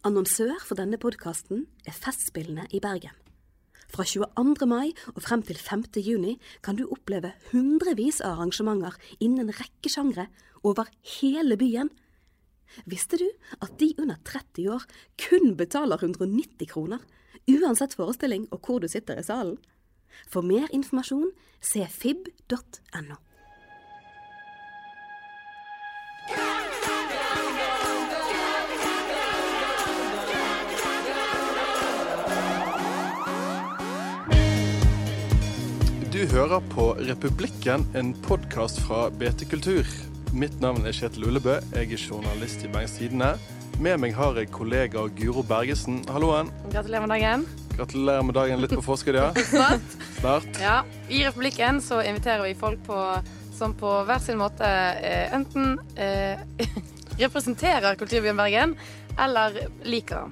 Annonsør for denne podkasten er Festspillene i Bergen. Fra 22. mai og frem til 5. juni kan du oppleve hundrevis av arrangementer innen en rekke sjangre over hele byen. Visste du at de under 30 år kun betaler 190 kroner, uansett forestilling og hvor du sitter i salen? For mer informasjon se fib.no. Du hører på Republikken, en podkast fra BT Kultur. Mitt navn er Kjetil Ullebø. Jeg er journalist i Bergens Tidende. Med meg har jeg kollega Guro Bergesen. Halloen. Gratulerer med dagen. Gratulerer med dagen litt på forskudd, ja. Snart. Snart. Ja. I Republikken så inviterer vi folk på, som på hver sin måte eh, enten eh, representerer kulturbyen Bergen, eller liker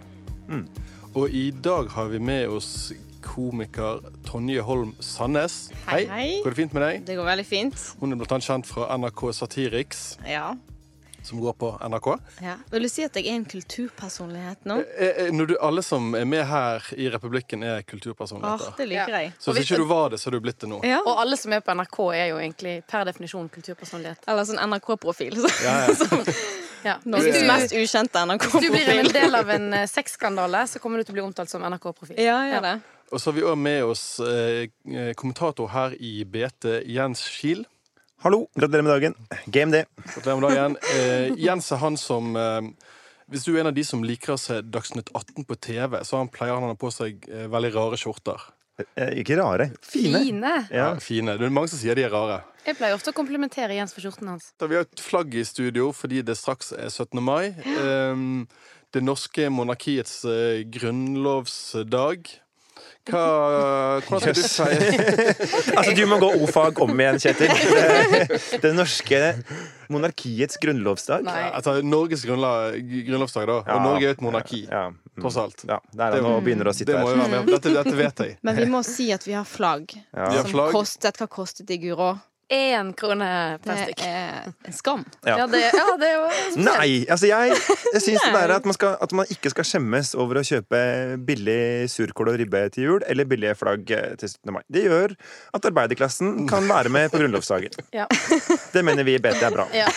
den. Og i dag har vi med oss komiker Tonje Holm Sandnes. Hei, hei. Går det fint med deg? Det går veldig fint. Hun er blant annet kjent fra NRK Satiriks, Ja. som går på NRK. ja. Vil du si at jeg er en kulturpersonlighet nå? Eh, eh, Når du, alle som er med her i Republikken, er Åh, kulturpersonligheter. det liker Ja. jeg. Så hvis ikke du var det, så er du blitt det nå. Ja. Og alle som er på NRK, er jo egentlig per definisjon kulturpersonlighet. Eller sånn NRK-profil. Så. Ja, ja. Ja. Norges mest du, ukjente hvis du blir en del av en eh, sexskandale, så kommer du til å bli omtalt som NRK-profil. Ja, ja, det. Og så har vi også med oss eh, kommentator her i BT, Jens Kiel. Hallo, gratulerer med dagen. Game day. Gratulerer med dagen. Eh, Jens er han som eh, Hvis du er en av de som liker å se Dagsnytt 18 på TV, så han pleier han å ha på seg eh, veldig rare skjorter. Eh, ikke rare. Fine. Fine. Ja. Ja. Fine. Det er mange som sier de er rare. Jeg pleier ofte å komplimentere Jens for skjorten hans. Da vi har et flagg i studio fordi det straks er 17. mai. Eh, det norske monarkiets eh, grunnlovsdag. Hva, hvordan skal du si Altså, du må gå o-fag om igjen, Kjetil. Det, det norske monarkiets grunnlovsdag. Nei. Altså, Norges grunnla- grunnlovsdag, da. Og Ja. Norge er et monarki, Ja. mm. tross alt. Ja, der er det nå begynner å sitte Det må her. Dette, dette vet jeg. Men vi må si at vi har flagg. Ja. Vi har flagg. kostet Hva kostet de, Guro? Én krone per Det er en skam. Ja. Ja, det, ja, det er jo. Nei! Altså, jeg, jeg syns det der at man, skal, at man ikke skal skjemmes over å kjøpe billig surkål og ribbe til jul, eller billige flagg eh, til 17. mai. Det gjør at arbeiderklassen kan være med på grunnlovsdagen. Ja. Det mener vi i BT er bra. Ja.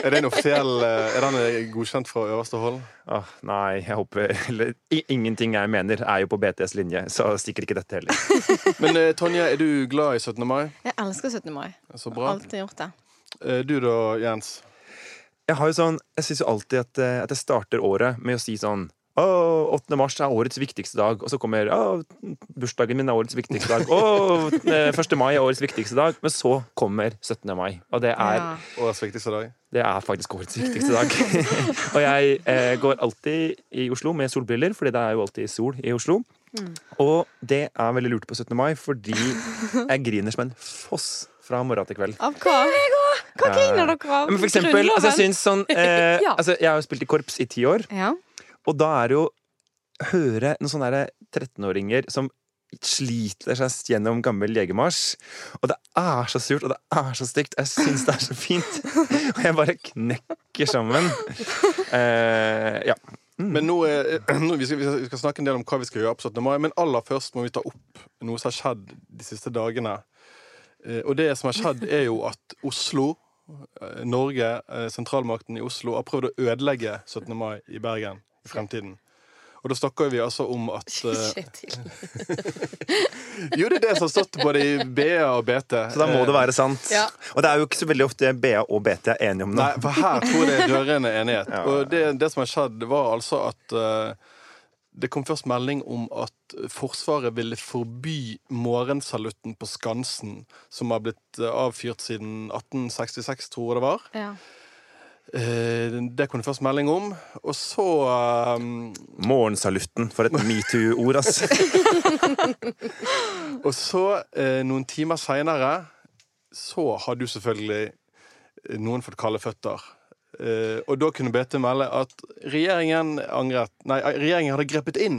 Er det en offisiell eh, Er den godkjent fra øverste hold? Åh, nei, jeg håper eller, Ingenting jeg mener, er jo på BTs linje, så stikker ikke dette heller. Men eh, Tonje, er du glad i 17. mai? Jeg elsker 17. mai. Så bra. alltid gjort det. Eh, Du da, Jens? Jeg har jo sånn, jeg syns jo alltid at, eh, at jeg starter året med å si sånn å, 8. mars er årets viktigste dag. Og så kommer å, bursdagen min er årets viktigste dag. Å, eh, 1. mai er årets viktigste dag. Men så kommer 17. mai. Og det er, Ja. Årets viktigste dag? det er faktisk årets viktigste dag. og jeg eh, går alltid i Oslo med solbriller, fordi det er jo alltid sol i Oslo. Og det er veldig lurt på 17. mai, fordi jeg griner som en foss fra morgen til kveld. Av hva? Hva griner dere av? Men for eksempel, altså, jeg synes sånn eh, Ja. altså, Jeg har jo spilt i korps i ti år. Ja. Og da er det jo høre noen sånne 13-åringer som sliter seg gjennom gammel jegermarsj. Og det er så surt, og det er så stygt. Jeg syns det er så fint. Og jeg bare knekker sammen. Eh, ja. Men nå, er, nå vi, skal, vi skal snakke en del om hva vi skal gjøre på 17. mai, men aller først må vi ta opp noe som har skjedd de siste dagene. Eh, Og det som har skjedd, er jo at Oslo, eh, Norge, eh, sentralmakten i Oslo, har prøvd å ødelegge 17. mai i Bergen i fremtiden. Og da snakker vi altså om at eh, Kjetil. Jo, det er det som har stått både i BA og BT. Så da må det være sant. Ja. Og det er jo ikke så veldig ofte BA og BT er enige om Nei, for her tror jeg det er rørende enighet. Ja. Og det, det som har skjedd, var altså at uh, det kom først melding om at Forsvaret ville forby morgensalutten på Skansen, som har blitt eh, avfyrt siden 1866, tror jeg det var. Ja. Eh, Det kom det først melding om. Og så um, Morgensalutten, for et metoo-ord, ass. Og så, eh, noen timer seinere, så hadde jo selvfølgelig eh, noen fått kalde føtter. Eh, og da kunne BT melde at regjeringen angret Nei, regjeringen hadde grepet inn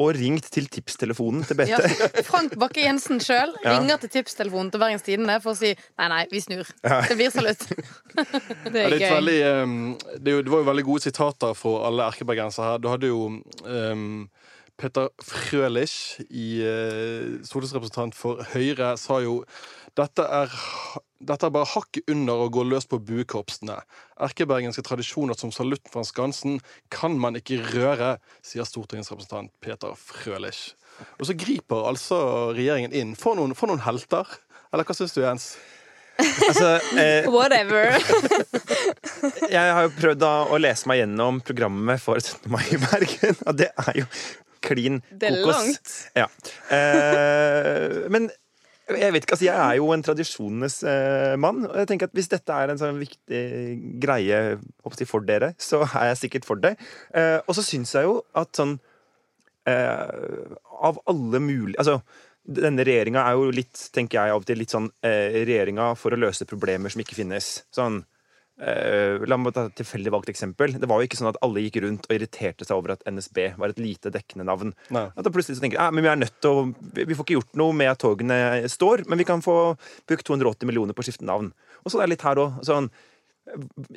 og ringt til tipstelefonen til Bette. Ja. Frank Bakke-Jensen sjøl Ja. ringer til tipstelefonen til Bergens Tidende for å si nei, nei, vi snur. Det blir salutt. Det Ja, er det, er gøy. veldig, ehm, det, det var jo veldig gode sitater fra alle erkebergensere her. Du hadde jo um, Peter Frølich, i, uh, stortingsrepresentant for Høyre, sa jo dette er, dette er bare hakket under å gå løs på buekorpsene. Erkebergenske tradisjoner som salutten fra Skansen kan man ikke røre, sier stortingsrepresentant Peter Frølich. Og så griper altså regjeringen inn. For noen, for noen helter. Eller hva syns du, Jens? Altså, eh, Whatever. jeg har jo prøvd da å lese meg gjennom programmet for 17. mai i Bergen, og det er jo klin kokos. Det er langt. Ja. Eh, men jeg vet ikke, altså jeg er jo en tradisjonenes eh, mann. Og jeg tenker at hvis dette er en sånn viktig greie håper for dere, så er jeg sikkert for det. Eh, og så syns jeg jo at sånn eh, Av alle mulige Altså denne regjeringa er jo litt, tenker jeg av og til, litt sånn eh, regjeringa for å løse problemer som ikke finnes. Sånn eh, La meg ta et tilfeldig valgt eksempel. Det var jo ikke sånn at alle gikk rundt og irriterte seg over at NSB var et lite dekkende navn. Nei. At da plutselig så tenker jeg, men vi er nødt til å vi får ikke gjort noe med at togene står, men vi kan få brukt 280 millioner på å skifte navn. Og så er det litt her òg. Sånn,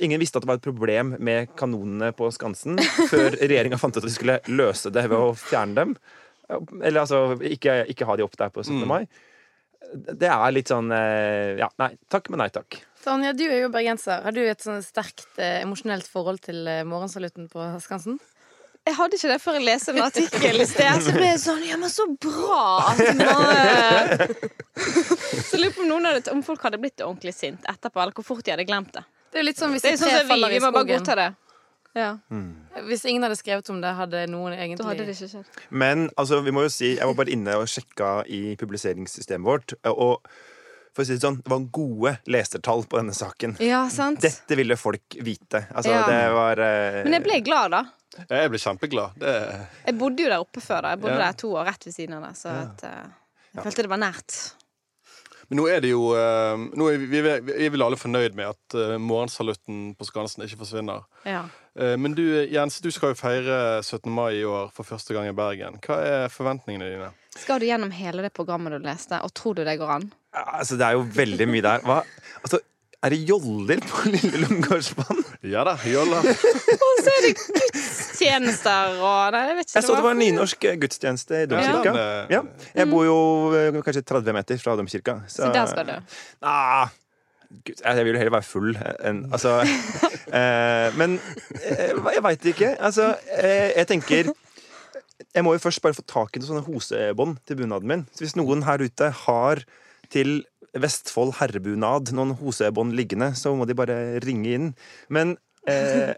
ingen visste at det var et problem med kanonene på Skansen før regjeringa fant ut at de skulle løse det ved å fjerne dem. Eller altså ikke, ikke ha de opp der på 17. mai. Det er litt sånn eh, Ja, nei takk, men nei takk. Tanja, du er jo bergenser. Har du et sånn sterkt eh, emosjonelt forhold til eh, morgensalutten på Skansen? Jeg hadde ikke det før jeg leste en artikkel i sted. Så ble jeg sånn Ja, men så bra! At man, så lurer på om, noen hadde, om folk hadde blitt ordentlig sint etterpå, eller hvor fort de hadde glemt det. Det er jo litt sånn hvis Det de er sånn tre som vi, faller i vi må bare skogen. godta det. Ja, Hvis ingen hadde skrevet om det, hadde noen Da egentlig hadde det ikke skjedd. Men altså, vi må jo si Jeg var bare inne og sjekka i publiseringssystemet vårt, og for å si det sånn, det var gode lesertall på denne saken. Ja, sant? Dette ville folk vite. Altså, Ja. det var uh... Men jeg ble glad, da. Jeg ble kjempeglad. Det, Jeg bodde jo der oppe før. da Jeg bodde Ja. der to år rett ved siden av det. Så at, uh, jeg følte det var nært. Men nå er det jo uh, nå er vi, vi, vi er vel alle fornøyd med at uh, morgensalutten på Skansen ikke forsvinner. Ja. Eh, men du, Jens, du skal jo feire 17. mai i år for første gang i Bergen. Hva er forventningene dine? Skal du gjennom hele det programmet du leste, og tror du det går an? Altså, det er jo veldig mye der. Hva? Altså, er det joller på Lille Lungegårdsbanen? Ja da, joller. Og så er det gudstjenester og Nei, jeg vet ikke. Jeg så det var en nynorsk gudstjeneste i domkirka. den, eh, Ja. Jeg bor jo eh, kanskje 30 meter fra domkirka. Så der skal du. Ah, Gud, jeg vil jo heller være full enn Altså eh, Men eh, jeg veit ikke. Altså, eh, jeg tenker Jeg må jo først bare få tak i noen sånne hosebånd til bunaden min. Så hvis noen her ute har til Vestfold herrebunad noen hosebånd liggende, så må de bare ringe inn. Men eh,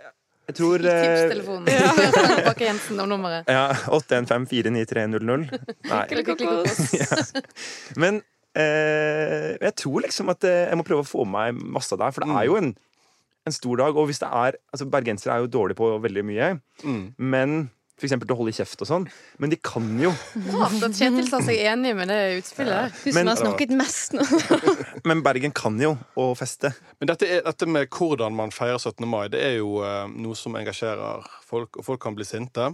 jeg tror eh, Tipstelefonen. Spør Frank Bakke-Jensen om nummeret. ja, 815-49300. Nei. Klikk, klikk, klikk. Men eh, jeg tror liksom at eh, jeg må prøve å få med meg masse der, for det er jo en, en stor dag. Og hvis det er altså Bergensere er jo dårlige på veldig mye, Mm. men for eksempel til å holde i kjeft og sånn. Men de kan jo Rart at Kjetil sa seg enig med det utspillet. Du Men- som har snakket mest nå. Men Bergen kan jo å feste. Men dette, er, dette med hvordan man feirer 17. mai, det er jo uh, noe som engasjerer folk, og folk kan bli sinte.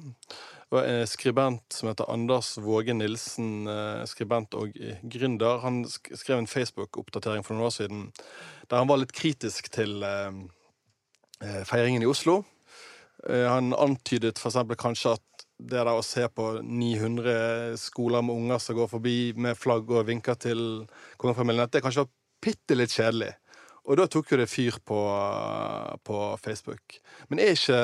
Og en skribent som heter Anders Våge Nilsen, uh, skribent og eh, gründer, han skrev en Facebook-oppdatering for noen år siden der han var litt kritisk til uh, eh, feiringen i Oslo. Eh, han antydet eksempel kanskje at det der å se på 900 skoler med unger som går forbi med flagg og vinker til kongefamilien, at det kanskje var bitte litt kjedelig. Og da tok jo det fyr på, på Facebook. Men er ikke,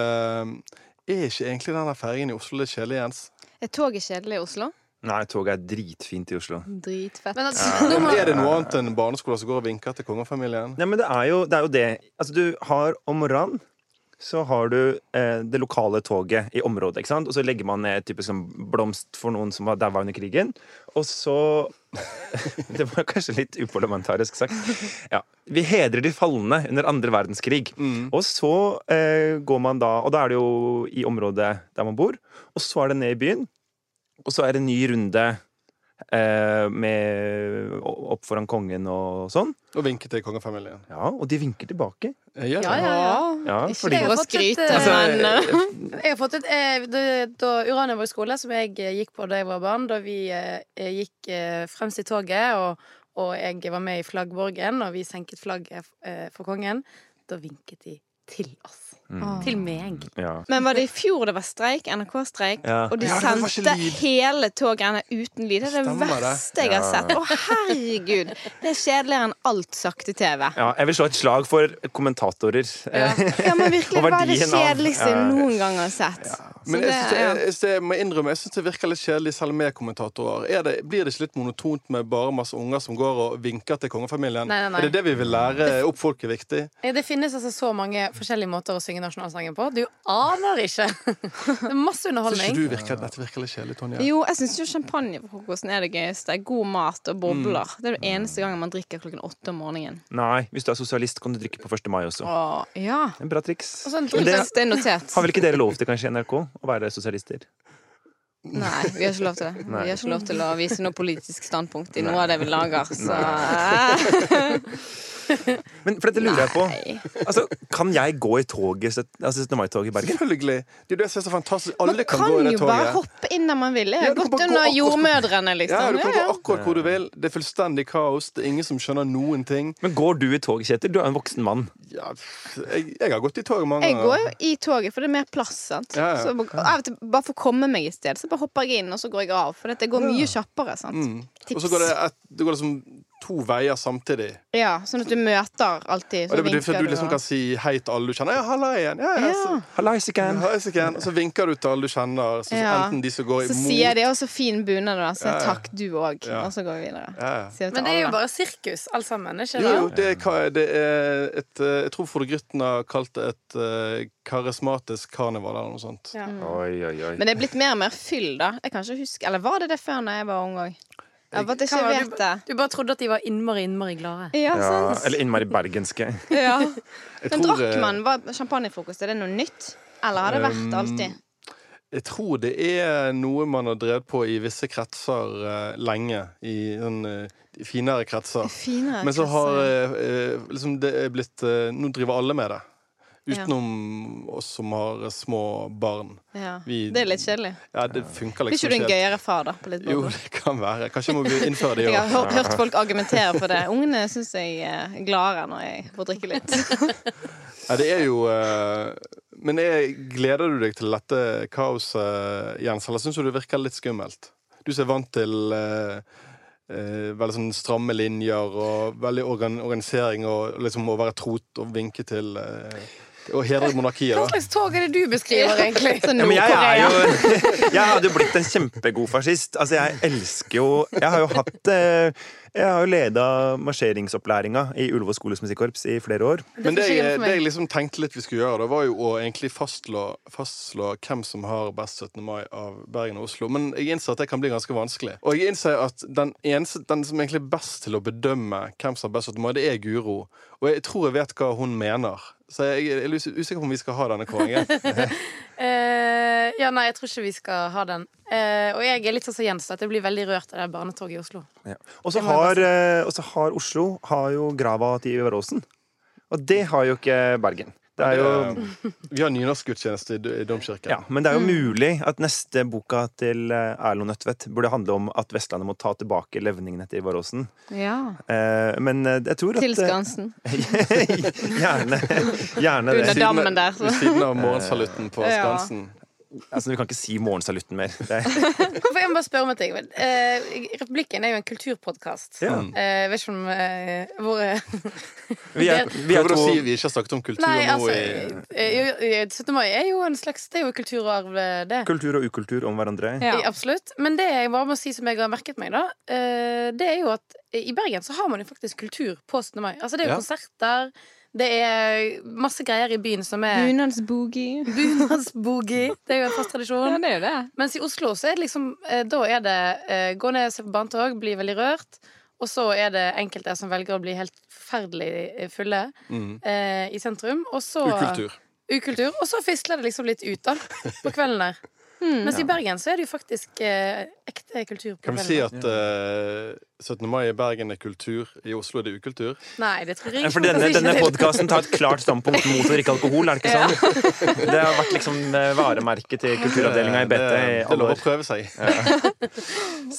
er ikke egentlig denne fergen i Oslo litt kjedelig, Jens? Er toget kjedelig i Oslo? Nei, toget er dritfint i Oslo. Dritfett. Men altså, ja. Er det noe annet enn barneskoler som går og vinker til kongefamilien? Nei, men det er jo det. Er jo det. Altså, du har om morgenen så har du eh, det lokale toget i området. ikke sant? Og så legger man ned typisk sånn blomst for noen som var daua under krigen. Og så Det var kanskje litt uparlamentarisk sagt. Ja. Vi hedrer de falne under andre verdenskrig. Og så eh, går man da Og da er det jo i området der man bor. Og så er det ned i byen. Og så er det en ny runde med opp foran kongen og sånn. Og vinker til kongefamilien. Ja, og de vinker tilbake. Eh, Ja, ja, ja. Ja, fordi Jeg har et, skryte, eh, Altså, men eh, Jeg har fått et, eh, da, da Urania var i skole, som jeg eh, gikk på da jeg var barn, da vi eh, gikk eh, fremst i toget, og, og jeg var med i flaggborgen, og vi senket flagget eh, for kongen, da vinket de til oss. Mm. Til meg. ja. Men var det i fjor det var streik? NRK-streik? Ja. Og de Ja, sendte hele togrennet uten lyd. Det er det Stemmer det. verste jeg har sett. Å, herregud! Det er kjedeligere enn alt sakte-TV. ja, jeg vil slå et slag for kommentatorer. Ja. Ja, men virkelig, det var det kjedeligste jeg noen gang har sett. Men jeg, det- jeg, synes det, jeg må innrømme, jeg syns det virker litt kjedelig selv med kommentatorer. Er det, blir det ikke litt monotont med bare masse unger som går og vinker til kongefamilien? Nei, nei, nei. Er det det vi vil lære opp folk er viktig? Det finnes altså så mange forskjellige måter å synge nasjonalsangen på. Du aner ikke! Det er masse Syns underholdning. ikke du virker, dette virker litt kjedelig, Tonje? Jo, jeg syns jo champagnefrokosten er det gøyeste. God mat og bobler. Mm. Det er den eneste gangen man drikker klokken åtte om morgenen. Nei, hvis du er sosialist, kan du drikke på 1. mai også. Åh, ja. En bra triks. Og så en det Det er notert. har vel ikke dere lov til, kanskje, i NRK? Å være sosialister? Nei, vi har ikke lov til det. Nei. Vi har ikke lov til å vise noe politisk standpunkt i noe av det vi lager, så Men for dette lurer jeg på. Altså, kan jeg gå i toget, altså 17. mai-toget i Bergen? Selvfølgelig! Det er det som er så fantastisk. Alle Man kan, kan gå i det jo bare hoppe inn der man vil. Jeg har ja, gått under akkurat- jordmødrene, liksom. Ja, du kan gå akkurat hvor du vil. Det er fullstendig kaos. Det er ingen som skjønner noen ting. Men går du i tog, Kjetil? Du er en voksen mann. Ja, jeg, jeg har gått i toget mange Jeg går jo i toget, for det er mer plass. sant? Ja, ja. Så av og til, bare for å komme meg i sted, så bare hopper jeg inn, og så går jeg av. For dette går mye kjappere. sant? Mm. Tips. Og så går det, et, det går liksom to veier samtidig. Ja, Sånn at du møter alltid, Og så det betyr at du liksom og- kan si hei til alle du kjenner. Ja, halla igjen. Ja, ja, så, Ja. Hallaisiken! Og så vinker du til alle du kjenner. Så, Ja. Enten de som går Så imot sier de også så fin bunad har', så Ja, ja. takk, du òg. Ja. Og så går vi videre. ja, ja. Sier til Men det er jo bare sirkus, alt sammen. ikke Jo, det? jo, det er, det er et eh, Jeg tror Frode Grytten har kalt det et eh, karismatisk karneval eller noe sånt. Ja. Oi, oi, oi. Men det er blitt mer og mer fyll, da. Jeg kan ikke huske Eller var det det før når jeg var ung òg? Jeg bare ikke Hva var vet det. Du bare trodde at de var innmari, innmari glade. Ja, Ja, eller innmari bergenske. Ja. Jeg Men tror, drakk eh, man var champagnefrokost? Er det noe nytt? Eller har det vært alltid? Jeg tror det er noe man har drevet på i visse kretser uh, lenge. I sånn uh, finere kretser. Finere Men så har eh, eh, liksom det er blitt eh, Nå driver alle med det. Ja. Utenom oss som har små barn. ja. vi- Det er litt kjedelig. Ja, det funker Blir liksom ikke du en gøyere far, da? På litt Jo, det kan være. Kanskje må vi innføre det i Jeg har hørt, folk argumentere for det. Ungene syns jeg er gladere når jeg får drikke litt. Ja, det er jo eh, Men jeg, gleder du deg til dette kaoset, Jens, eller syns du det virker litt skummelt? Du som er vant til eh, eh, veldig sånn stramme linjer og veldig organ organisering og liksom å være trot og vinke til eh, Og hedre monarkiet, Hva slags tog er det du beskriver, egentlig? Så Ja, men jeg er jo Jeg hadde jo blitt en kjempegod fascist. Altså, jeg elsker jo Jeg har jo hatt eh, Jeg har jo leda marsjeringsopplæringa i Ullevål skoles musikkorps i flere år. Men det jeg, det jeg liksom tenkte litt vi skulle gjøre, da var jo å egentlig fastslå, fastslå hvem som har best 17. mai av Bergen og Oslo. Men jeg innser at det kan bli ganske vanskelig. Og jeg innser at den eneste Den som egentlig er best til å bedømme hvem som har best 17. mai, det er Guro. Og jeg tror jeg vet hva hun mener. Så jeg er usikker på om vi skal ha denne kåringen. uh, ja, nei, jeg tror ikke vi skal ha den. Uh, og jeg er litt sånn som Jens, at jeg blir veldig rørt av det barnetoget i Oslo. Og så har, eh, har Oslo har jo grava til Ivar Aasen. Og det har jo ikke Bergen. Det er jo Vi har nynorskgudstjeneste i, domkirken. Ja, men det er jo mulig at neste boka til eh, Erlend Nødtvedt burde handle om at Vestlandet må ta tilbake levningene til Ivar Aasen. Ja. Eh, men eh, jeg tror at Til Skansen. Gjerne. gjerne Under dammen der. Ved siden av morgensalutten på Ja. Skansen. Altså, vi kan ikke si morgensalutten mer. Hvorfor jeg må bare spørre om en ting? Eh, Republikken er jo en kulturpodkast. Ja. Eh, vet ikke om uh, hvor eh, vi er, vi er to å si vi ikke har snakket om kultur Nei, nå altså i eh, jo, eh, 17. mai er jo en slags Det er jo kulturarv, eh, det. kultur og ukultur om hverandre. Ja. Absolutt. Men det jeg bare må si som jeg har merket meg, da, eh, det er jo at i Bergen så har man jo faktisk kultur på 17. mai. Altså det er jo Ja. konserter, det er masse greier i byen som er Bunadsboogie. bunadsboogie. Det er jo en fast Ja, tradisjon. det er det. Mens i Oslo så er det liksom eh, Da er det eh, gå ned, se på barnetog, bli veldig rørt. Og så er det enkelte som velger å bli helt forferdelig eh, fulle mm, eh, i sentrum. Og så ukultur. Ukultur. Og så fisler det liksom litt ut, da. På kvelden der. Mens i Bergen så er det jo faktisk eh, ekte kultur. på Kan vi si at eh, 17. mai i Bergen er kultur, i Oslo er det ukultur? Nei, det tror jeg ikke. For denne, denne podkasten tar et klart standpunkt mot å drikke alkohol, er det ikke sånn? Det har vært liksom eh, varemerket til kulturavdelinga i Det, BT i det er lov å prøve seg.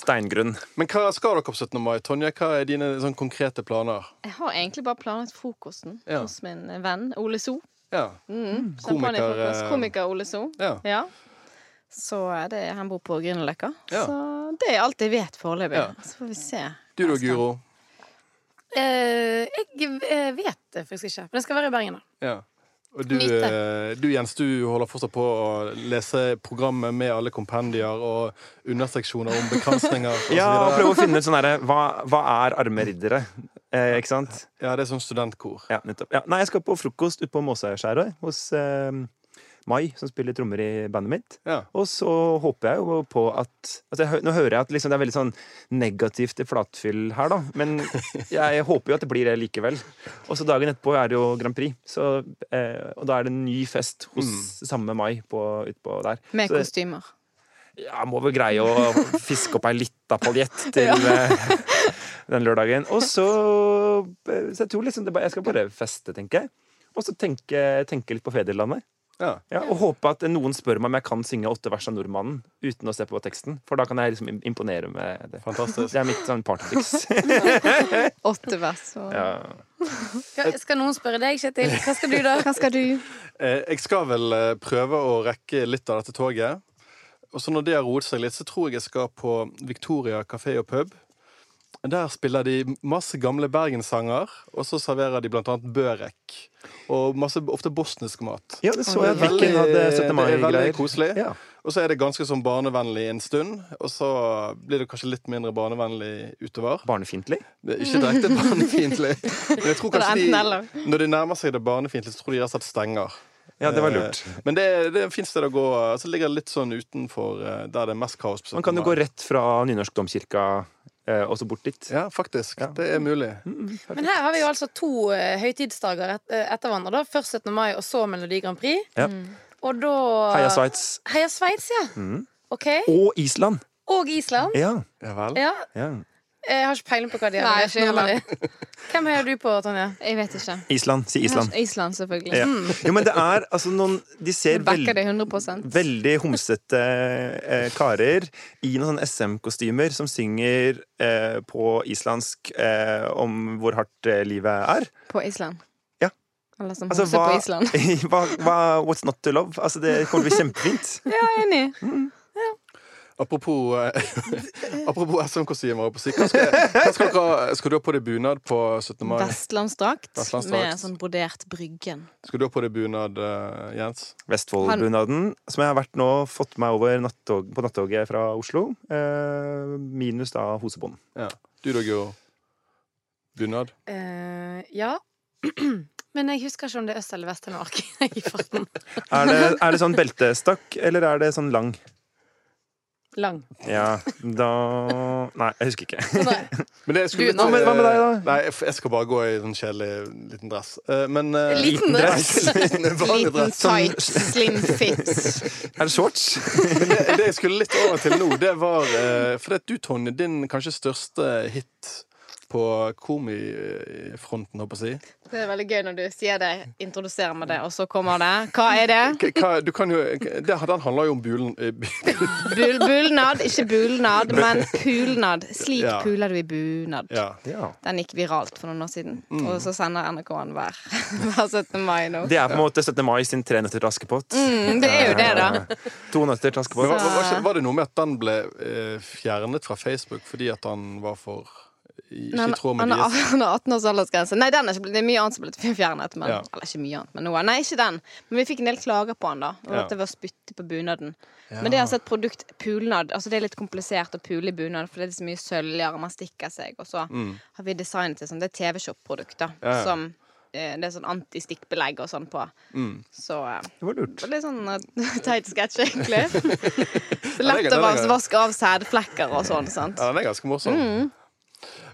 Steingrunn. Men hva skal dere på 17. mai? Tonje, hva er dine sånn, konkrete planer? Jeg har egentlig bare planlagt frokosten Ja. hos min venn Ole So. Ja. Mm. Komiker, eh, Komiker Ole So. ja. Ja. Så det, han bor på Grünerløkka. Ja. Så det er alt jeg vet foreløpig. Ja. Så får vi se. Du da, Guro? Eh, jeg eh, vet det faktisk ikke. Men det skal være i Bergen, da. Ja. Og du, eh, du, Jens, du holder fortsatt på å lese programmet med alle kompendier og underseksjoner om bekransninger og Ja, og prøve å finne ut sånn herre hva, hva er arme riddere? Eh, ikke sant? Ja, det er sånn studentkor. Ja, nettopp. Ja. Nei, jeg skal på frokost ute på Måsøyskjæret hos eh, Mai, som spiller trommer i bandet mitt. Ja. Og så håper jeg jo på at altså jeg, Nå hører jeg at liksom det er veldig sånn negativt flatfyll her, da. Men jeg håper jo at det blir det likevel. Og så dagen etterpå er det jo Grand Prix. Så, eh, og da er det en ny fest hos samme Mai på, utpå der. Med Så- kostymer. Ja, må vel greie å fiske opp ei lita paljett til ja. den lørdagen. Og så eh, Så jeg tror liksom det bare, Jeg skal bare feste, tenker jeg. Og så tenke, tenke litt på fedrelandet. Ja. Ja, og håpe at noen spør meg om jeg kan synge åtte vers av Nordmannen uten å se på teksten. For da kan jeg liksom imponere med det. Fantastisk. Det er mitt sånn partytriks. Åtte vers. Og... Ja. Skal, skal noen spørre deg, Kjetil? Hva skal du, da? Hva skal du? Eh, Jeg skal vel eh, prøve å rekke litt av dette toget. Og så når det har roet seg litt, så tror jeg jeg skal på Victoria kafé og pub. Der spiller de masse gamle bergenssanger, og så serverer de annet børek. Og masse, ofte bosnisk mat. ja, det så jeg at Viken hadde 17. Det er veldig mai-greier. koselig. Ja. Og så er det ganske sånn barnevennlig en stund, og så blir det kanskje litt mindre barnevennlig utover. Barnefiendtlig. Ikke direkte barnefiendtlig. Men jeg tror kanskje de, når de nærmer seg det barnefiendtlige, så tror de rett og slett stenger. Ja, det var lurt. Eh, Men det, det er fint sted å gå. Så ligger det litt sånn utenfor eh, der det er mest kaos. på Man kan jo gå rett fra Nynorsk domkirka og så bort dit. Ja, faktisk. Ja. Det er mulig. Men her har vi jo altså to eh, høytidsdager et, eh, etter hverandre. Først 17. mai, og så Melodi Grand Prix. Ja. Og da Heia Sveits. Heia Sveits, ja. Mm. Okay. Og Island. Og Island. Ja. Ja vel. Ja. Jeg har ikke peiling på hva de har. Nei, ikke nummeret. Hvem heier du på, Tonje? Jeg vet ikke. Island. Si Island. Island, selvfølgelig. Ja. Jo, men det er altså noen De ser Jeg veld, veldig homsete eh, karer i noen sånne SM-kostymer som synger eh, på islandsk eh, om hvor hardt eh, livet er. På Island. Ja. Alle som Altså, homser hva, på Island. hva, hva What's not to love? Altså, det kommer til å bli kjempefint. Ja, jeg enig. Apropos, eh, apropos SM-kostymer. skal, hva skal, skal du ha på deg bunad på 17. mai? Vestlandsdrakt Vestlandsdrakt. med sånn brodert Bryggen. Skal du ha på deg bunad, eh, Jens? Vestfoldbunaden, som jeg har vært nå fått meg over nattog, på nattoget fra Oslo. Eh, minus da hosebånd. Ja. Du da, Guro? Bunad? Eh, ja. Men jeg husker ikke om det er Øst- eller Vest-Telemark i farten. Er det, er det sånn beltestakk, eller er det sånn lang? Lang. Ja, da Nei, jeg husker ikke. Nei. Men det skulle Du, litt, hva med- hva med deg, da? Nei, jeg jeg skal bare gå i sånn kjedelig liten dress. Eh, Men eh, Liten dress. Liten, vanlig Liten dress. tight, slim fit. Er det shorts? Men det, det jeg skulle litt over til nå, det var eh, For det er du, Tonje, din kanskje største hit på komifronten, håper jeg å si. Det er veldig gøy når du sier det, introduserer med det, og så kommer det. Hva er det? K- Hva, du kan jo, det, den handler jo om bulen eh, Bul bulnad, ikke bulnad, men pulnad. Slik Ja. puler du i bunad. Ja. Ja. Den gikk viralt for noen år siden, og så sender NRK den hver, hver 17. mai nå. Det er på en måte 17. mai sin tre nøtter til Askepott. Mm, det er jo det, da. To nøtter til Askepott. var, var, var det noe med at den ble eh, fjernet fra Facebook fordi at han var for ikke i tråd med deres han har 18 års aldersgrense. Nei, den er ikke, det er mye annet som er blitt fjernet. Men, Ja. Eller ikke mye annet, men noe. Nei, ikke den. Men vi fikk en del klager på han da. Og Ja. at det var spytte på bunaden. Men det er altså et produkt pulnad. Altså det er litt komplisert å pule i bunad, for det er så mye sølvligere, man stikker seg. Og så har vi designet det som det er TV-shop-produkter. Ja, ja. Som eh, det er sånn antistikkbelegg og sånn på. Så eh, Det var lurt. litt sånn eh, teit sketsj, egentlig. Så lett å vaske av sædflekker og sånn, sant. Ja, den er ganske morsom. Mm.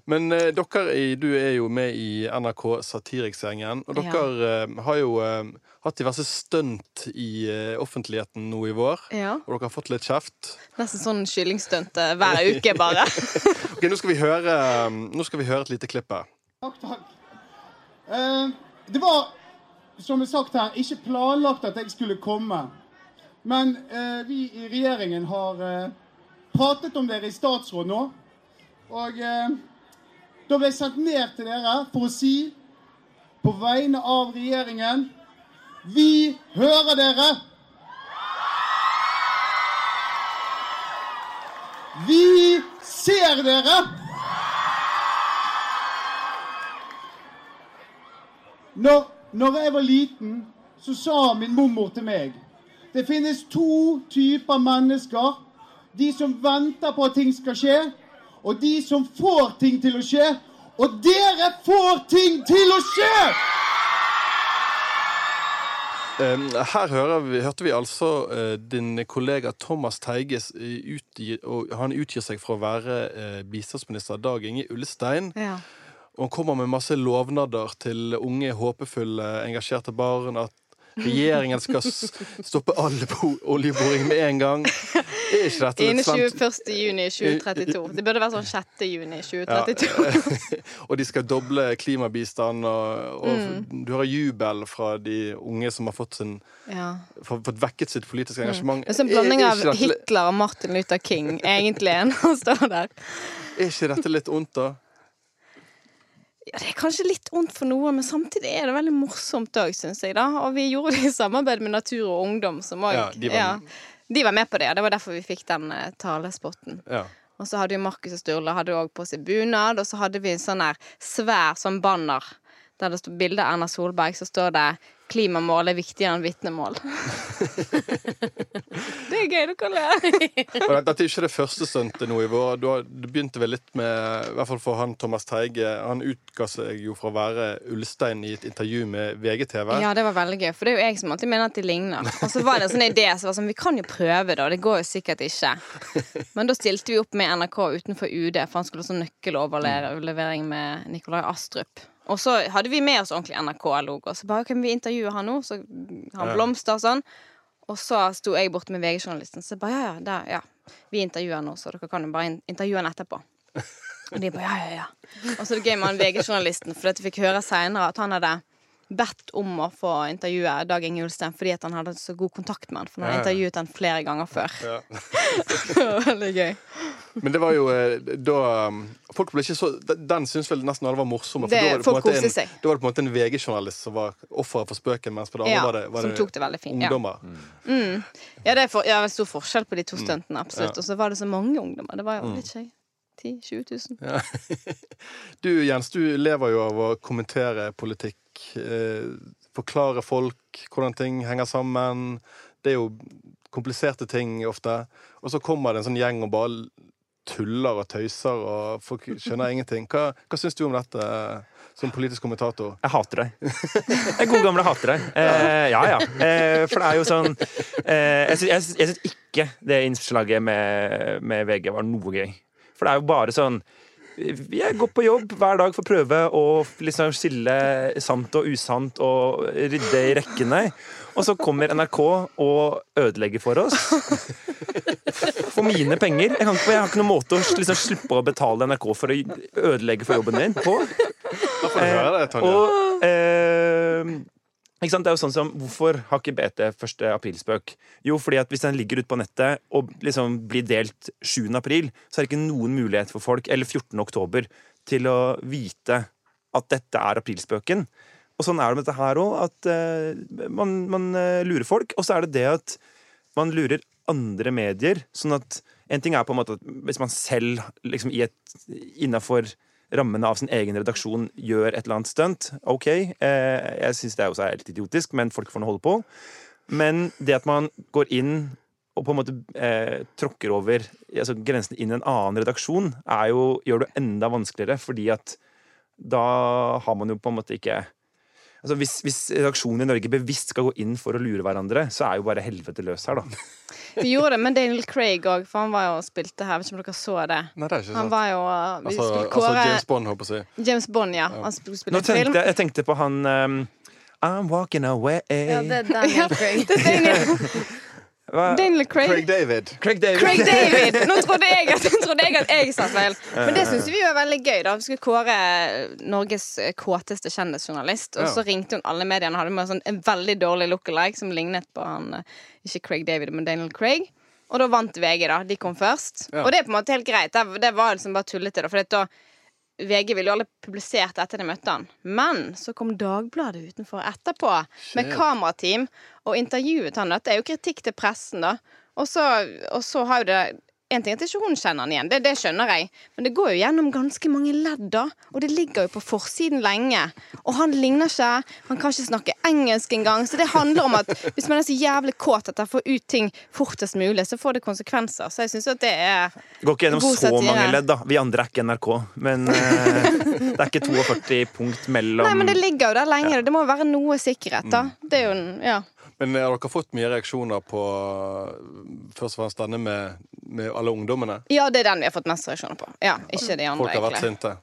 Men eh, dere du er jo med i NRK Satiriksgjengen, og Ja. dere eh, har jo eh, hatt diverse stunt i eh, offentligheten nå i vår. Ja. Og dere har fått litt kjeft. Nesten sånn kyllingstunt eh, hver uke, bare. Ok, Nå skal vi høre, eh, nå skal vi høre et lite klipp her. Takk, takk. Eh, det var, som er sagt her, ikke planlagt at jeg skulle komme. Men eh, vi i regjeringen har eh, pratet om dere i statsråd nå. Og eh, da ble jeg sendt ned til dere for å si på vegne av regjeringen Vi hører dere! Vi ser dere! Når, når jeg var liten, så sa min mormor til meg Det finnes to typer mennesker. De som venter på at ting skal skje, og de som får ting til å skje. Og dere får ting til å skje! Her hører vi, hørte vi altså eh, din kollega Thomas Teiges s- utgi, og Han utgir seg for å være eh, bistandsminister Dag Inge Ullestein. Ja. Og han kommer med masse lovnader til unge, håpefulle, engasjerte barn. At regjeringen skal stoppe all bo- oljeboring med en gang. Er ikke dette Innen litt 21. juni 2032. Det burde være sånn 6. juni 2032. Og de skal doble klimabistand, og, og Mm. du hører jubel fra de unge som har fått, sin, Ja. fått vekket sitt politiske engasjement. Det er en blanding Er- er av Hitler og Martin Luther King, egentlig, når han står der. Er ikke dette litt ondt, da? Ja, det er kanskje litt ondt for noen, men samtidig er det veldig morsomt òg, syns jeg. da Og vi gjorde det i samarbeid med Natur og Ungdom, som òg Ja, de var- de var med på det. og Det var derfor vi fikk den uh, talespotten. Ja. Og så hadde jo Markus og Sturle hadde også på seg bunad, og så hadde vi en sånn her svær sånn banner der det står bilde av Erna Solberg, så står det 'Klimamål er viktigere enn vitnemål'. det er gøy, dere ler. Og dette er ikke det første stuntet nå i vår. Du begynte vel litt med I hvert fall for han Thomas Teige. Han utga seg jo for å være Ulstein i et intervju med VGTV. Ja, det var veldig gøy, for det er jo jeg som alltid mener at de ligner. Og så var det en sånn idé som var sånn, vi kan jo prøve, da. Det går jo sikkert ikke. Men da stilte vi opp med NRK utenfor UD, for han skulle ha sånn nøkkeloverlevering med Nikolai Astrup. Og så hadde vi med oss ordentlig NRK-logo. Så bare kan vi intervjue han nå? Så han blomster og sånn. Og så sto jeg borte med VG-journalisten, så bare ja, ja, der, ja. Vi intervjuer han nå, så dere kan jo bare intervjue han etterpå. Og de bare ja, ja, ja. Og så er det gøy med han VG-journalisten, for jeg fikk høre seinere at han hadde bedt om å få intervjue Dag Inge Ulstein fordi at han hadde så god kontakt med han. For han hadde ja. intervjuet han flere ganger før. Ja. Det var Veldig gøy. Men det var jo eh, da um, Folk ble ikke så Den syns vel nesten alle var morsomme. For Det- da var det på en måte en, da var det på en måte en VG-journalist som var offeret for spøken, mens på det andre Ja, var det, var som det tok det veldig ungdommer. ja. ungdommer. Ja, det er for, ja, stor forskjell på de to stuntene, absolutt. Mm. Ja. Og så var det så mange ungdommer. Det var jo litt skjøy. 10 000-20 000. Ja. Du Jens, du lever jo av å kommentere politikk. Eh, forklare folk hvordan ting henger sammen. Det er jo kompliserte ting ofte. Og så kommer det en sånn gjeng og bare tuller og tøyser, og folk skjønner ingenting. Hva, hva syns du om dette eh, som politisk kommentator? Jeg hater deg. Jeg gode gamle hater deg. Eh, ja, ja. Eh, for det er jo sånn eh, jeg syns ikke det innslaget med, med VG var noe gøy. For det er jo bare sånn Jeg går på jobb hver dag for å prøve å liksom skille sant og usant og rydde i rekkene. Og så kommer NRK og ødelegger for oss. For mine penger. Jeg, kan ikke, jeg har ikke noen måte å liksom slippe å betale NRK for å ødelegge for jobben min på. Tonje. Og eh? Det er jo sånn som, Hvorfor har ikke BT første aprilspøk? Jo, fordi at hvis den ligger ute på nettet og liksom blir delt 7. april, så er det ikke noen mulighet for folk, eller 14. oktober, til å vite at dette er aprilspøken. Og sånn er det med dette her òg, at uh, man, man uh, lurer folk. Og så er det det at man lurer andre medier. Sånn at en ting er på en måte at hvis man selv liksom innafor rammene av sin egen redaksjon gjør et eller annet stunt, OK. Eh, jeg syns det er også helt idiotisk, men folk får nå holde på. Men det at man går inn og på en måte eh, tråkker over altså grensen inn i en annen redaksjon, er jo, gjør det enda vanskeligere, fordi at da har man jo på en måte ikke Altså hvis, hvis redaksjonen i Norge bevisst skal gå inn for å lure hverandre, så er jo bare helvete løs her, da. Vi gjorde det med Daniel Craig òg, for han var jo og spilte her. Vet ikke om dere så det. Nei, det er ikke Han sant. var jo uh, Vi Altså, skulle altså kåre James Bond, håper jeg å si. James Bond, ja. Han skulle spille Nå tenkte jeg, jeg tenkte på han um, I'm walking away Ja, det er Daniel Craig. Det er Daniel? Daniel Craig. Craig David. Craig David. Craig David! Nå trodde jeg at, trodde jeg, at jeg sa feil. Men det syns vi var veldig gøy. da Vi skulle kåre Norges kåteste kjendisjournalist. Og så ringte hun alle mediene og hadde med sånn en veldig dårlig look-alike som lignet på han eh, Ikke Craig David, men Daniel Craig. Og da vant VG, da. De kom først. Ja. Og det er på en måte helt greit. Det, det var liksom bare tullete. da For da VG ville jo aldri publisert etter de møtte han. Men så kom Dagbladet utenfor etterpå med kamerateam og intervjuet han. Dette er jo kritikk til pressen, da. Og så, og så har jo det en ting er at ikke hun kjenner han igjen, det, det skjønner jeg. Men det går jo gjennom ganske mange ledd, da. Og det ligger jo på forsiden lenge. Og han ligner ikke. Han kan ikke snakke engelsk engang. Så det handler om at hvis man er så jævlig kåt at han får ut ting fortest mulig, så får det konsekvenser. Så jeg syns at det er Går ikke gjennom så mange ledd, da. Vi andre er ikke NRK. Men eh, det er ikke 42 punkt mellom Nei, men det ligger jo der lenge. Det må jo være noe sikkerhet, da. Det er jo en Ja. Men har dere fått mye reaksjoner på først og fremst denne med, med alle ungdommene? Ja, det er den vi har fått mest reaksjoner på. Ja, ikke de andre, Folk har vært egentlig. sinte.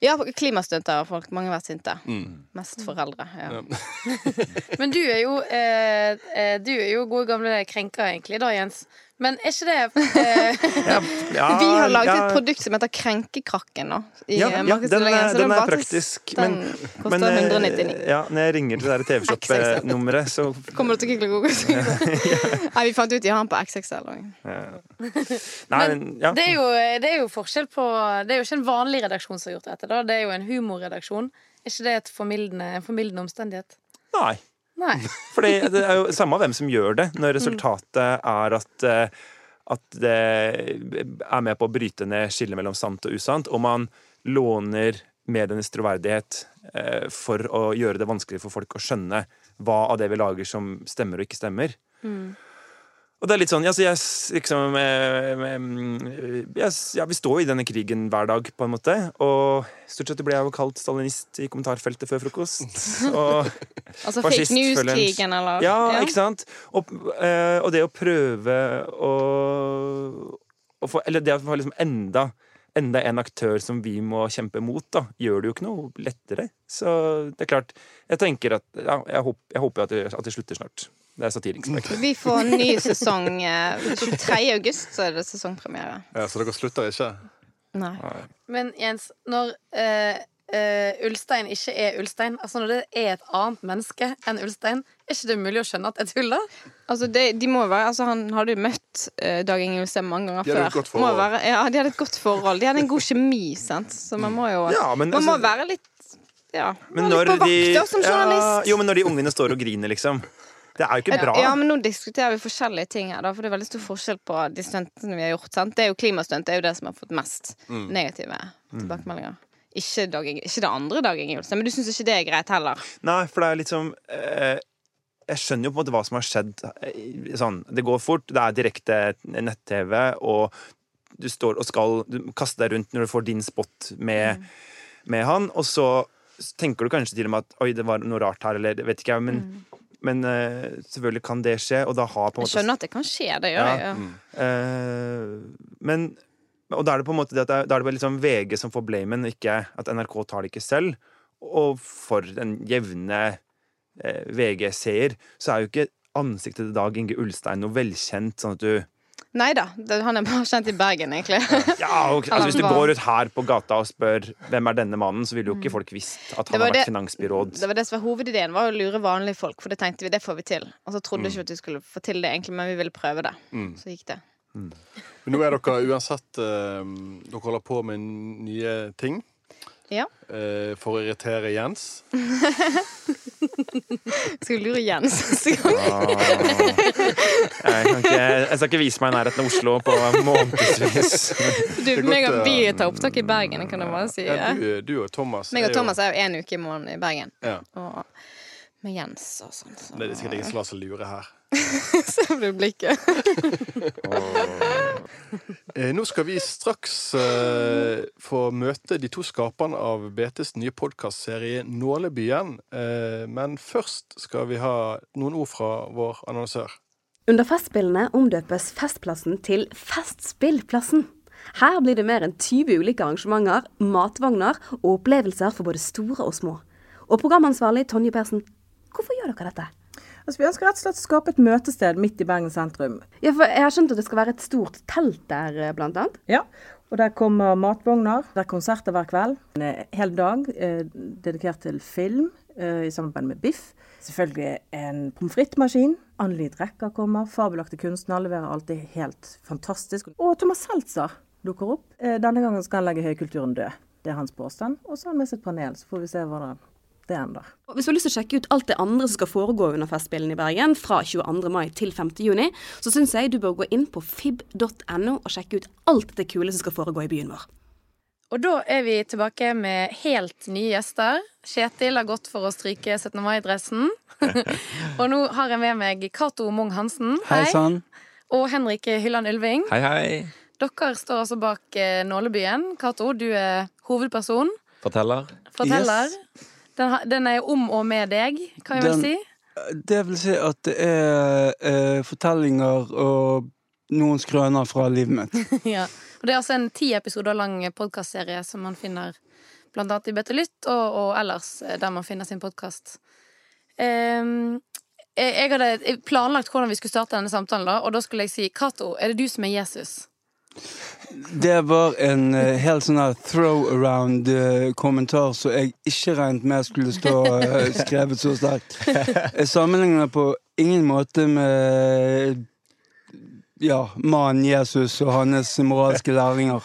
Ja, klimastunter har folk. Mange har vært sinte. Mm. Mest foreldre. Ja. Ja. Men du er jo eh, eh, Du er jo gode gamle krenker, egentlig, da, Jens. Men er ikke det eh, ja, ja, Vi har laget ja, et produkt som heter Krenkekrakken nå. I Ja, eh, den er, så den er praktisk. Den Men, koster men eh, 199. ja, når jeg ringer til det TV-shop-nummeret, så Kommer du til å kikle god Nei, vi fant ut de har den på XXL òg. Men ja. det, er jo, det er jo forskjell på Det er jo ikke en vanlig redaksjon som har gjort dette. da Det er jo en humorredaksjon. Er ikke det et formildende, en formildende omstendighet? Nei. Nei. Fordi det er jo samme hvem som gjør det, når resultatet er at eh, at det er med på å bryte ned skillet mellom sant og usant, og man låner medienes troverdighet eh, for å gjøre det vanskelig for folk å skjønne hva av det vi lager som stemmer og ikke stemmer. Og det er litt sånn, altså jeg, liksom, eh, eh, jeg, ja, Vi står jo i denne krigen hver dag, på en måte. Og stort sett ble jeg jo kalt stalinist i kommentarfeltet før frokost. Og Altså Fascist, fake news-krigen, eller? ja, ikke sant? Og, eh, og det å prøve å, å få Eller det å få liksom enda Enda en aktør som vi må kjempe mot, da, gjør det jo ikke noe lettere. Så det er klart Jeg tenker at ja, jeg, håper, jeg håper at det, at det slutter snart. Det er satirisk. Vi får en ny sesong eh, 23. august, så er det sesongpremiere. Ja, så dere slutter ikke? Nei. Men Jens, når eh, eh, Ulstein ikke er Ulstein, altså når det er et annet menneske enn Ulstein, er ikke det mulig å skjønne at det er tull, da? Altså, det, de må være, altså, han hadde jo møtt uh, Dag Inge Ulstein mange ganger De hadde før. et godt Må forhold. være, ja, de hadde et godt forhold. De hadde en god kjemi, sant. Så man må jo Ja, men Man må altså- være litt Ja, Men når litt på de vakt da, som ja, journalist. Jo, men når de ungene står og griner, liksom. Det er jo ikke bra. Ja, men nå diskuterer vi forskjellige ting her, da, for det er veldig stor forskjell på de stuntene vi har gjort. Sant? Det er jo Klimastunt det er jo det som har fått mest Mm. negative tilbakemeldinger. Ikke, Dag ikke det andre Dag i Ulstein, men du syns ikke det er greit heller? Nei, for det er liksom eh, Jeg skjønner jo på en måte hva som har skjedd. eh, Sånn, det går fort, det er direkte nett-TV, og du står og skal kaste deg rundt når du får din spot med, med han, og så tenker du kanskje til og med at oi, det var noe rart her, eller vet ikke jeg, men, men uh, selvfølgelig kan det skje, og da har på en Jeg skjønner at det kan skje, det gjør Ja. jeg. Ja. Uh, men Og da er det på en måte det at det er, da er det liksom VG som får blamen, ikke at NRK tar det ikke selv. Og for den jevne eh, VG-seer så er jo ikke ansiktet til Dag Inge Ulstein noe velkjent, sånn at du Nei da, han er bare kjent i Bergen, egentlig. Ja, okay. altså Hvis du går ut her på gata og spør hvem er denne mannen, så vil jo ikke folk visst at han har vært det- finansbyråd. Det var det som var Hovedideen var å lure vanlige folk, for det tenkte vi det får vi til. Og så trodde vi ikke at vi skulle få til det, egentlig, men vi ville prøve det. Så gikk det. Men nå er dere uansett eh, Dere holder på med nye ting Ja. eh, for å irritere Jens. Skal lure Jens neste gang? Jeg, kan ikke, jeg skal ikke vise meg i nærheten av Oslo på månedsvis. Du, er meg og godt, vi eh, tar opptak i Bergen, kan jeg bare si. Ja, du, du og Thomas Meg og Thomas er jo en uke i måneden i Bergen. ja, Og med Jens og sånn. Så. Det er sikkert ingen som lar seg lure her. Se på det blikket. Eh, nå skal vi straks eh, få møte de to skaperne av BTs nye podkastserie Nålebyen. Eh, men først skal vi ha noen ord fra vår annonsør. Under Festspillene omdøpes Festplassen til Festspillplassen. Her blir det mer enn 20 ulike arrangementer, matvogner og opplevelser for både store og små. Og programansvarlig Tonje Persen, hvorfor gjør dere dette? Altså, vi ønsker rett og slett å skape et møtested midt i Bergen sentrum. Ja, for Jeg har skjønt at det skal være et stort telt der, bl.a.? blant annet. Ja, og der kommer matvogner. Det er konserter hver kveld. En eh, hel dag eh, dedikert til film eh, i samarbeid med Biff. Selvfølgelig en pommes frites-maskin. Anneli Drecker kommer. Fabelaktige kunstnere leverer alltid helt fantastisk. Og Thomas Seltzer dukker opp. Eh, denne gangen skal han legge høykulturen død. Det er hans påstand. Og så har han med sitt panel, så får vi se hva det, ender. Og Hvis du har lyst til å sjekke ut alt det andre som skal foregå under Festspillene i Bergen fra 22. mai til 5. juni, så syns jeg du bør gå inn på fib.no og sjekke ut alt det kule som skal foregå i byen vår. Og da er vi tilbake med helt nye gjester. Kjetil har gått for å stryke 17. mai-dressen. og nå har jeg med meg Cato Mung Hansen. Hei sann. Og Henrik Hylland Ylving. Hei, hei. Dere står altså bak eh, Nålebyen. Cato, du er hovedperson. Forteller. Forteller. Yes. Den, den er om og med deg, kan jeg vel si. Det vil si at det er eh, fortellinger og noen skrøner fra livet mitt. ja. Og det er altså en ti episoder lang podkastserie som man finner blant annet i Bøtte Lytt og, og ellers eh, der man finner sin podkast. jeg, jeg hadde planlagt hvordan vi skulle starte denne samtalen, da, og da skulle jeg si Cato, er det du som er Jesus? Det var en uh, helt sånn her throw-around-kommentar som jeg ikke regnet med skulle stå uh, skrevet så sterkt. Jeg sammenligner på ingen måte med ja, mannen Jesus og hans moralske læringer.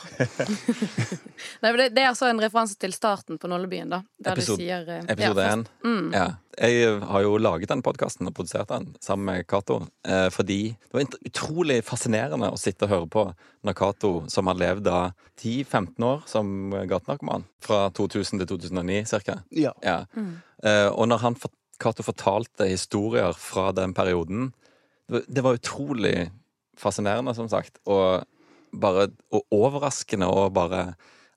Nei, men det, det er altså en referanse til starten på Nålebyen, da. De sier eh, Episode én. Mm. Ja. Jeg har jo laget den podkasten og produsert den sammen med Cato. Eh, fordi det var utrolig fascinerende å sitte og høre på når Cato, som har levd da 10-15 år som gatenarkoman, fra 2000 til 2009 cirka. Ja. Ja. Eh, og når han, Cato fortalte historier fra den perioden Det var utrolig fascinerende, som sagt. Og bare og overraskende og bare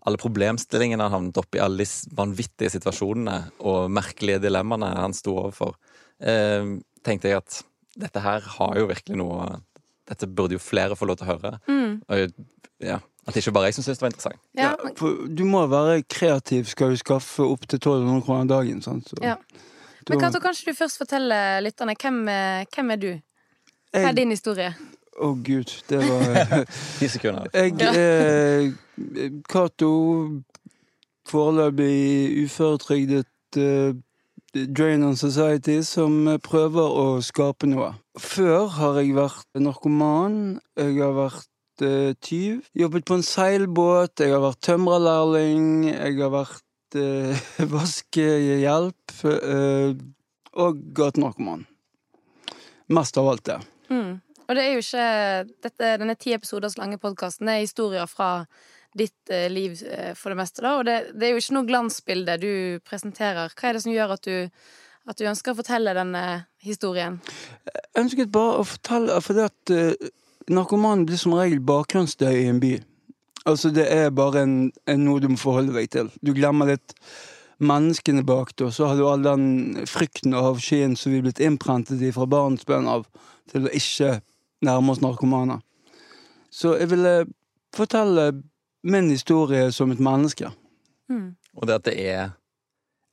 alle problemstillingene han havnet opp i, alle de vanvittige situasjonene og merkelige dilemmaene han sto overfor, eh, tenkte jeg at dette her har jo virkelig noe Dette burde jo flere få lov til å høre. Mm. Og, ja, at ikke bare jeg som syntes det var interessant. Ja, Ja, for du må være kreativ skal du skaffe opptil 1200 kroner dagen. Sant? Så, Ja. Men Cato, kanskje du først forteller lytterne hvem, eh, hvem er du? Hva er din historie? Å gud, det var Ti sekunder. Jeg er Cato, foreløpig uføretrygdet uh, Drain on Society, som eh, prøver å skape noe. Før har jeg vært narkoman, jeg har vært eh, tyv, jobbet på en seilbåt, jeg har vært tømrerlærling, jeg har vært uh, vaskehjelp eh, og gatenarkoman. Mest av alt det. Mm. Og det er jo ikke dette, Denne ti episoders lange podkasten er historier fra ditt eh, liv eh, for det meste, da. Og det, det er jo ikke noe glansbilde du presenterer. Hva er det som gjør at du, at du ønsker å fortelle denne historien? Jeg ønsket bare å fortelle For det at uh, narkomanen blir som regel bakgrunnsstøy i en by. Altså Det er bare en, en noe du må forholde deg til. Du glemmer litt menneskene bak det, og så har du all den frykten og avskyen som vi er blitt innprentet i fra barnsben av, til å ikke nærme oss narkomane. Så jeg ville fortelle min historie som et menneske. Mm. Og det at det er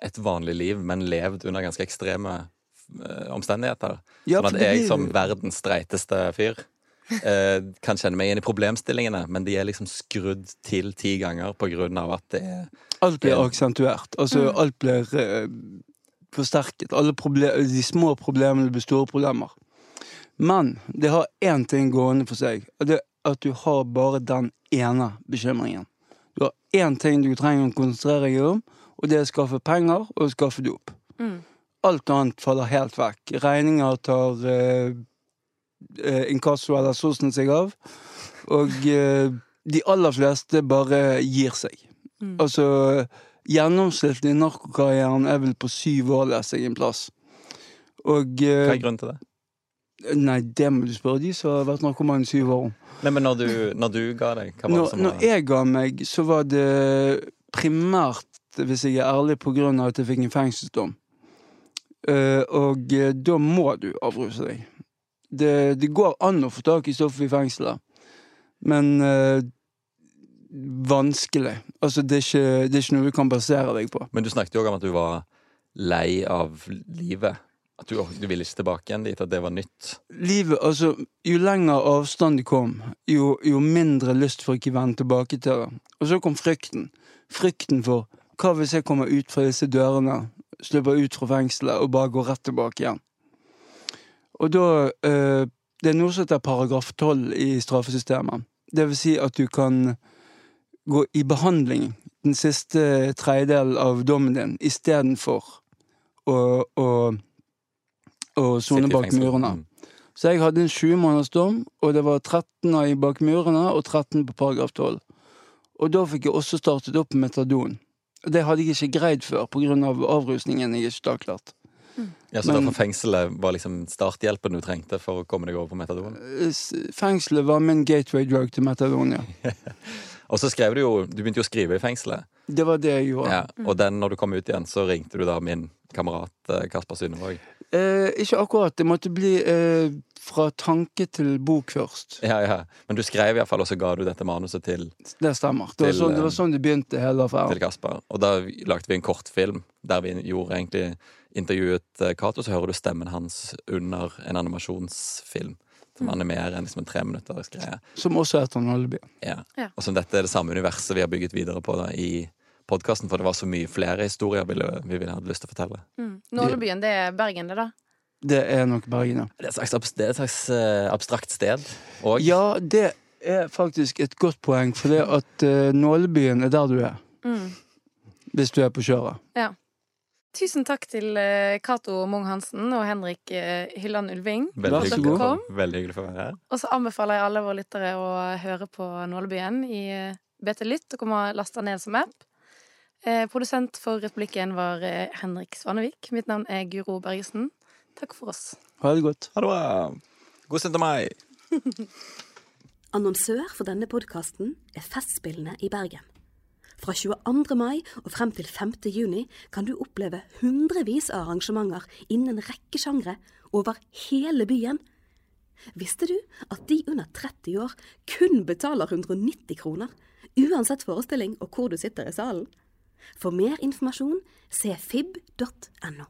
et vanlig liv, men levd under ganske ekstreme eh, omstendigheter. Ja, sånn at det jeg som verdens streiteste fyr eh, kan kjenne meg igjen i problemstillingene, men de er liksom skrudd til ti ganger på grunn av at det er Alt blir aksentuert. Altså, Mm. alt blir uh, forsterket. Alle de små problemene blir store problemer. Men det har én ting gående for seg, og det er at du har bare den ene bekymringen. Du har én ting du trenger å konsentrere deg om, og det er å skaffe penger og skaffe dop. Mm. Alt annet faller helt vekk. Regninger tar eh, eh, inkasso eller sosen seg av, og eh, de aller fleste bare gir seg. Mm. Altså, gjennomsnittlig narkokarrieren er vel på syv år, leser jeg en plass. Og eh, Hva er grunnen til det? Nei, det må du spørre de som har vært narkoman i syv år om. Nei, men når du, når du ga deg, hva var det Når, som når jeg ga meg, så var det primært, hvis jeg er ærlig, på grunn av at jeg fikk en fengselsdom. Uh, og eh, da må du avruse deg. Det, det går an å få tak i stoff i fengselet, men uh, vanskelig. Altså, det er, ikke, det er ikke noe du kan basere deg på. Men du snakket jo òg om at du var lei av livet. At du, du ville ikke tilbake igjen dit, at det var nytt. Livet, altså, Jo lenger avstand det kom, jo, jo mindre lyst for ikke vende tilbake til det. Og så kom frykten. Frykten for hva hvis jeg kommer ut fra disse dørene, slipper ut fra fengselet og bare går rett tilbake igjen. Og da øh, Det er noe som heter paragraf 12 i straffesystemet. Det vil si at du kan gå i behandling den siste tredjedelen av dommen din istedenfor å, å, å sone bak murene. Mm. Så jeg hadde en sju måneders dom, og det var 13 av i bak murene og 13 på paragraf 12. Og da fikk jeg også startet opp med metadon. Det hadde jeg ikke greid før pga. Av avrusningen jeg ikke da klart. Ja, Så Men- derfor fengselet var liksom starthjelpen du trengte for å komme deg over på metadon? Eh, Fengselet var min gateway drug til metadon, ja. Og så skrev du jo Du begynte jo å skrive i fengselet. Det var det jeg gjorde. Ja, og den, når du kom ut igjen, så ringte du da min kamerat eh, Kasper Synnevåg. Eh, ikke akkurat. Det måtte bli eh, fra tanke til bok først. Ja, ja. Men du skrev iallfall, og så ga du dette manuset til, Det stemmer. Det var, Til, sånn, det eh, var sånn det begynte, hele til. Kasper. Og da lagde vi en kortfilm der vi gjorde egentlig intervjuet eh, Cato, så hører du stemmen hans under en animasjonsfilm. Som animerer en, liksom en treminuttersgreie. Som også heter Nåleby. Ja. Ja. Og som dette er det samme universet vi har bygget videre på da, i podkasten, for det var så mye flere historier vi, vi ville hadde lyst til å fortelle. Mm. Nålebyen, det er Bergen, det, da? Det er nok Bergen, ja. Det er et slags, det er et slags eh, abstrakt sted. òg? Ja, det er faktisk et godt poeng, for det at uh, Nålebyen er der du er. Mm. Hvis du er på kjøret. Ja. Tusen takk til eh, Cato Mung-Hansen og Henrik eh, Hylland Ulving. veldig hyggelig, for, veldig hyggelig for å være her. Og så anbefaler jeg alle våre lyttere å høre på Nålebyen i eh, BT Lytt. Dere kommer laste ned som app. Eh, produsent for Republikken var eh, Henrik Svanevik. Mitt navn er Guro Bergesen. Takk for oss. Ha det godt. Ha det bra. God 17. mai. Annonsør for denne podkasten er Festspillene i Bergen. Fra 22. mai og frem til 5. juni kan du oppleve hundrevis av arrangementer innen en rekke sjangre over hele byen. Visste du at de under 30 år kun betaler 190 kroner, uansett forestilling og hvor du sitter i salen? For mer informasjon se fib.no.